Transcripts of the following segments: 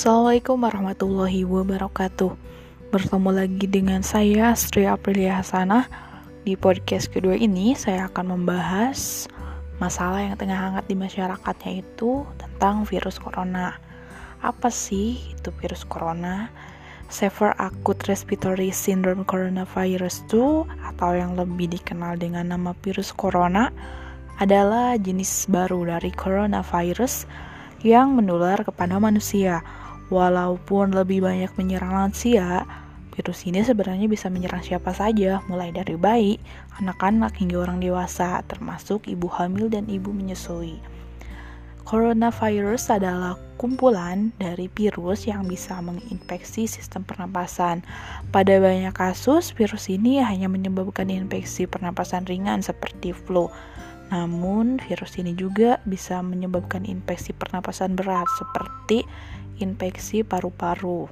Assalamualaikum warahmatullahi wabarakatuh Bertemu lagi dengan saya Sri Aprilia Hasanah Di podcast kedua ini saya akan membahas Masalah yang tengah hangat di masyarakat yaitu Tentang virus corona Apa sih itu virus corona? Severe Acute Respiratory Syndrome Coronavirus 2 Atau yang lebih dikenal dengan nama virus corona Adalah jenis baru dari coronavirus yang menular kepada manusia. Walaupun lebih banyak menyerang lansia, virus ini sebenarnya bisa menyerang siapa saja, mulai dari bayi, anak-anak hingga orang dewasa, termasuk ibu hamil dan ibu menyusui. Coronavirus adalah kumpulan dari virus yang bisa menginfeksi sistem pernapasan. Pada banyak kasus, virus ini hanya menyebabkan infeksi pernapasan ringan seperti flu. Namun, virus ini juga bisa menyebabkan infeksi pernapasan berat seperti infeksi paru-paru.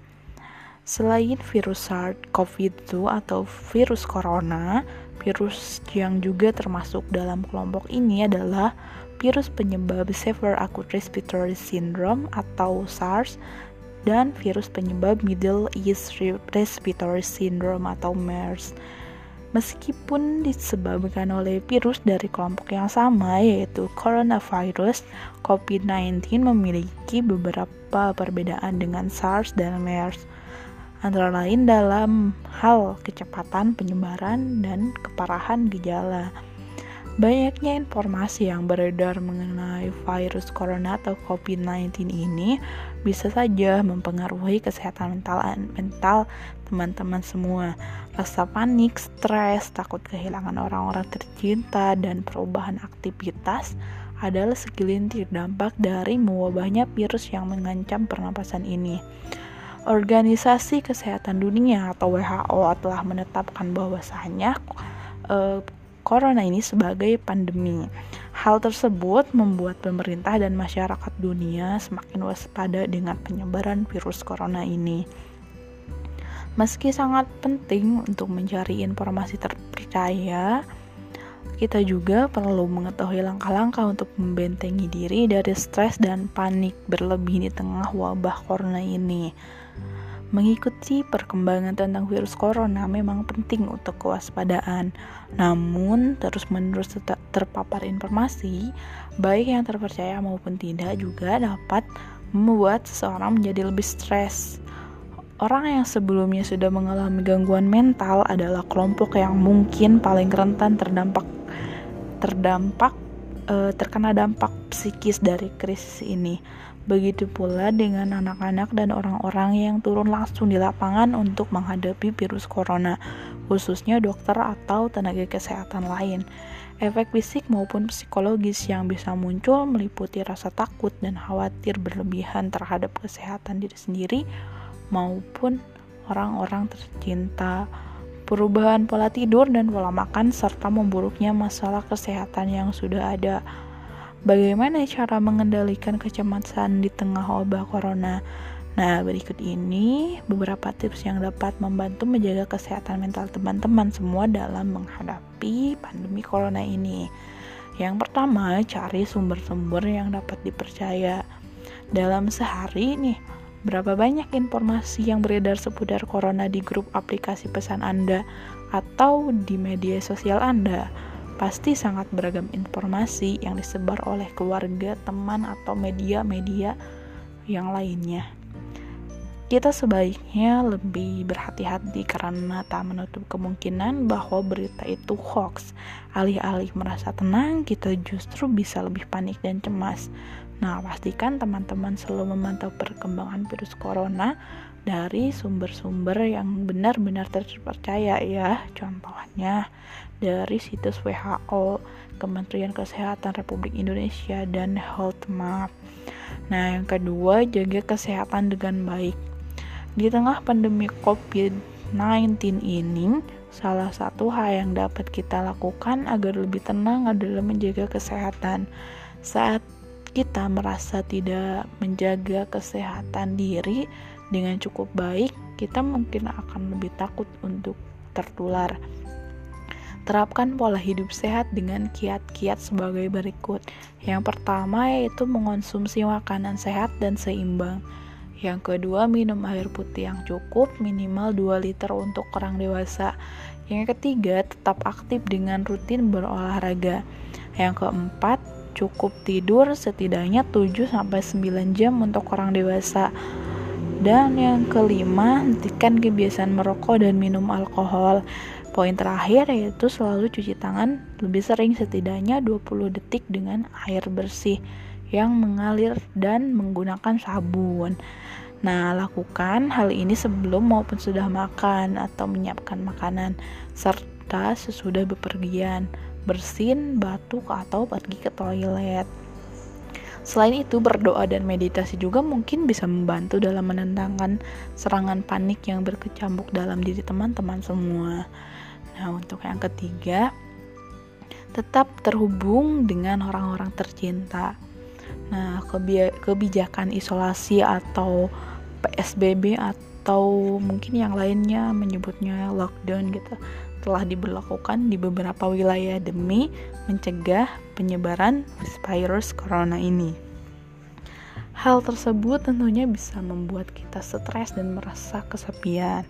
Selain virus SARS-CoV-2 atau virus corona, virus yang juga termasuk dalam kelompok ini adalah virus penyebab Severe Acute Respiratory Syndrome atau SARS dan virus penyebab Middle East Respiratory Syndrome atau MERS. Meskipun disebabkan oleh virus dari kelompok yang sama yaitu coronavirus, COVID-19 memiliki beberapa perbedaan dengan SARS dan MERS. Antara lain dalam hal kecepatan penyebaran dan keparahan gejala. Banyaknya informasi yang beredar mengenai virus corona atau COVID-19 ini bisa saja mempengaruhi kesehatan mental mental teman-teman semua. Rasa panik, stres, takut kehilangan orang-orang tercinta dan perubahan aktivitas adalah segelintir dampak dari mewabahnya virus yang mengancam pernapasan ini. Organisasi Kesehatan Dunia atau WHO telah menetapkan bahwasanya eh, corona ini sebagai pandemi. Hal tersebut membuat pemerintah dan masyarakat dunia semakin waspada dengan penyebaran virus corona ini. Meski sangat penting untuk mencari informasi terpercaya, kita juga perlu mengetahui langkah-langkah untuk membentengi diri dari stres dan panik berlebih di tengah wabah corona ini. Mengikuti perkembangan tentang virus corona memang penting untuk kewaspadaan. Namun, terus-menerus terpapar informasi, baik yang terpercaya maupun tidak juga dapat membuat seseorang menjadi lebih stres. Orang yang sebelumnya sudah mengalami gangguan mental adalah kelompok yang mungkin paling rentan terdampak terdampak e, terkena dampak psikis dari krisis ini. Begitu pula dengan anak-anak dan orang-orang yang turun langsung di lapangan untuk menghadapi virus corona, khususnya dokter atau tenaga kesehatan lain. Efek fisik maupun psikologis yang bisa muncul meliputi rasa takut dan khawatir berlebihan terhadap kesehatan diri sendiri maupun orang-orang tercinta, perubahan pola tidur dan pola makan, serta memburuknya masalah kesehatan yang sudah ada. Bagaimana cara mengendalikan kecemasan di tengah wabah corona? Nah, berikut ini beberapa tips yang dapat membantu menjaga kesehatan mental teman-teman semua dalam menghadapi pandemi corona ini. Yang pertama, cari sumber-sumber yang dapat dipercaya. Dalam sehari nih, berapa banyak informasi yang beredar seputar corona di grup aplikasi pesan Anda atau di media sosial Anda? Pasti sangat beragam informasi yang disebar oleh keluarga, teman, atau media-media yang lainnya. Kita sebaiknya lebih berhati-hati karena tak menutup kemungkinan bahwa berita itu hoax. Alih-alih merasa tenang, kita justru bisa lebih panik dan cemas. Nah, pastikan teman-teman selalu memantau perkembangan virus corona dari sumber-sumber yang benar-benar terpercaya ya. Contohnya dari situs WHO, Kementerian Kesehatan Republik Indonesia dan Health Map. Nah, yang kedua, jaga kesehatan dengan baik. Di tengah pandemi COVID-19 ini, salah satu hal yang dapat kita lakukan agar lebih tenang adalah menjaga kesehatan. Saat kita merasa tidak menjaga kesehatan diri, dengan cukup baik, kita mungkin akan lebih takut untuk tertular. Terapkan pola hidup sehat dengan kiat-kiat sebagai berikut. Yang pertama yaitu mengonsumsi makanan sehat dan seimbang. Yang kedua, minum air putih yang cukup, minimal 2 liter untuk orang dewasa. Yang ketiga, tetap aktif dengan rutin berolahraga. Yang keempat, cukup tidur setidaknya 7-9 jam untuk orang dewasa. Dan yang kelima, hentikan kebiasaan merokok dan minum alkohol. Poin terakhir yaitu selalu cuci tangan lebih sering setidaknya 20 detik dengan air bersih yang mengalir dan menggunakan sabun. Nah, lakukan hal ini sebelum maupun sudah makan atau menyiapkan makanan serta sesudah bepergian, bersin, batuk atau pergi ke toilet. Selain itu, berdoa dan meditasi juga mungkin bisa membantu dalam menentangkan serangan panik yang berkecamuk dalam diri teman-teman semua. Nah, untuk yang ketiga, tetap terhubung dengan orang-orang tercinta. Nah, kebijakan isolasi atau PSBB atau mungkin yang lainnya menyebutnya lockdown gitu telah diberlakukan di beberapa wilayah demi mencegah penyebaran virus corona ini. Hal tersebut tentunya bisa membuat kita stres dan merasa kesepian.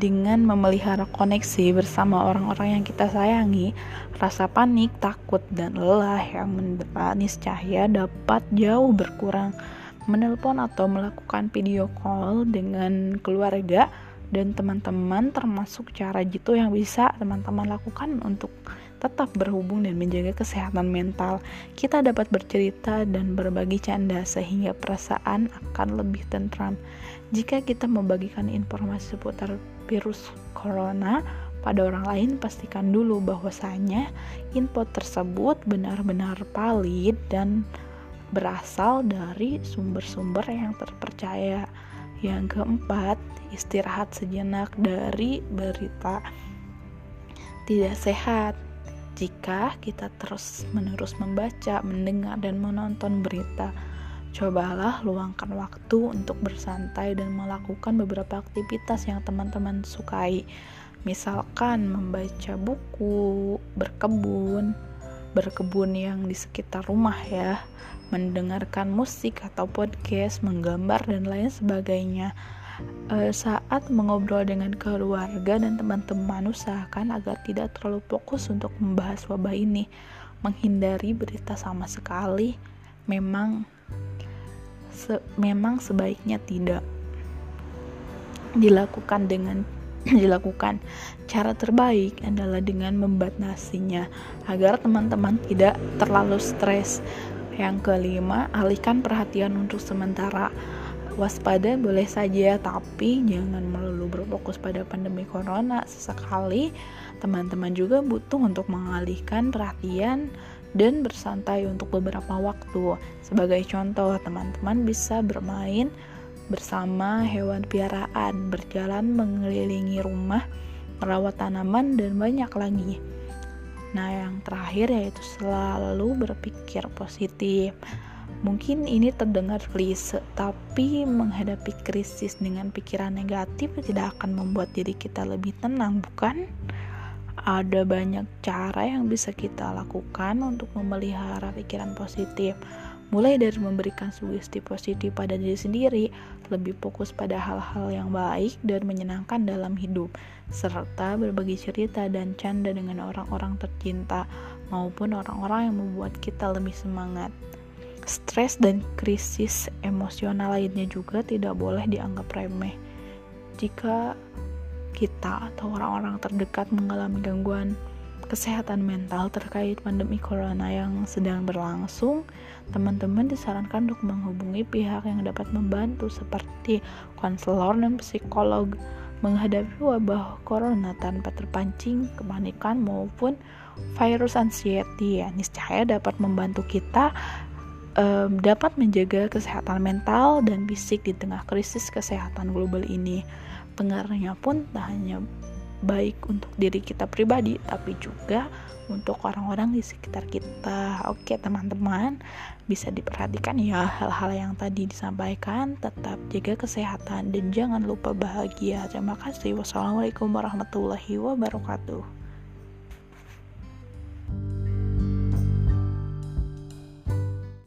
Dengan memelihara koneksi bersama orang-orang yang kita sayangi, rasa panik, takut, dan lelah yang mendepa niscaya dapat jauh berkurang. Menelpon atau melakukan video call dengan keluarga dan teman-teman termasuk cara jitu yang bisa teman-teman lakukan untuk tetap berhubung dan menjaga kesehatan mental. Kita dapat bercerita dan berbagi canda sehingga perasaan akan lebih tentram. Jika kita membagikan informasi seputar virus corona pada orang lain, pastikan dulu bahwasanya info tersebut benar-benar valid dan berasal dari sumber-sumber yang terpercaya. Yang keempat, istirahat sejenak dari berita tidak sehat jika kita terus-menerus membaca, mendengar, dan menonton berita. Cobalah luangkan waktu untuk bersantai dan melakukan beberapa aktivitas yang teman-teman sukai. Misalkan membaca buku, berkebun, berkebun yang di sekitar rumah ya, mendengarkan musik atau podcast, menggambar dan lain sebagainya. Uh, saat mengobrol dengan keluarga dan teman-teman usahakan agar tidak terlalu fokus untuk membahas wabah ini. Menghindari berita sama sekali memang se memang sebaiknya tidak. Dilakukan dengan dilakukan. Cara terbaik adalah dengan membatasinya agar teman-teman tidak terlalu stres yang kelima alihkan perhatian untuk sementara. Waspada boleh saja tapi jangan melulu berfokus pada pandemi corona. Sesekali teman-teman juga butuh untuk mengalihkan perhatian dan bersantai untuk beberapa waktu. Sebagai contoh teman-teman bisa bermain bersama hewan piaraan berjalan mengelilingi rumah merawat tanaman dan banyak lagi nah yang terakhir yaitu selalu berpikir positif Mungkin ini terdengar klise, tapi menghadapi krisis dengan pikiran negatif tidak akan membuat diri kita lebih tenang, bukan? Ada banyak cara yang bisa kita lakukan untuk memelihara pikiran positif. Mulai dari memberikan sugesti positif pada diri sendiri, lebih fokus pada hal-hal yang baik dan menyenangkan dalam hidup, serta berbagi cerita dan canda dengan orang-orang tercinta maupun orang-orang yang membuat kita lebih semangat. Stres dan krisis emosional lainnya juga tidak boleh dianggap remeh. Jika kita atau orang-orang terdekat mengalami gangguan kesehatan mental terkait pandemi corona yang sedang berlangsung, teman-teman disarankan untuk menghubungi pihak yang dapat membantu seperti konselor dan psikolog menghadapi wabah corona tanpa terpancing kepanikan maupun virus anxiety ya niscaya dapat membantu kita um, dapat menjaga kesehatan mental dan fisik di tengah krisis kesehatan global ini. Pengaruhnya pun tak hanya baik untuk diri kita pribadi, tapi juga untuk orang-orang di sekitar kita. Oke, teman-teman, bisa diperhatikan ya hal-hal yang tadi disampaikan. Tetap jaga kesehatan dan jangan lupa bahagia. Terima kasih. Wassalamualaikum warahmatullahi wabarakatuh.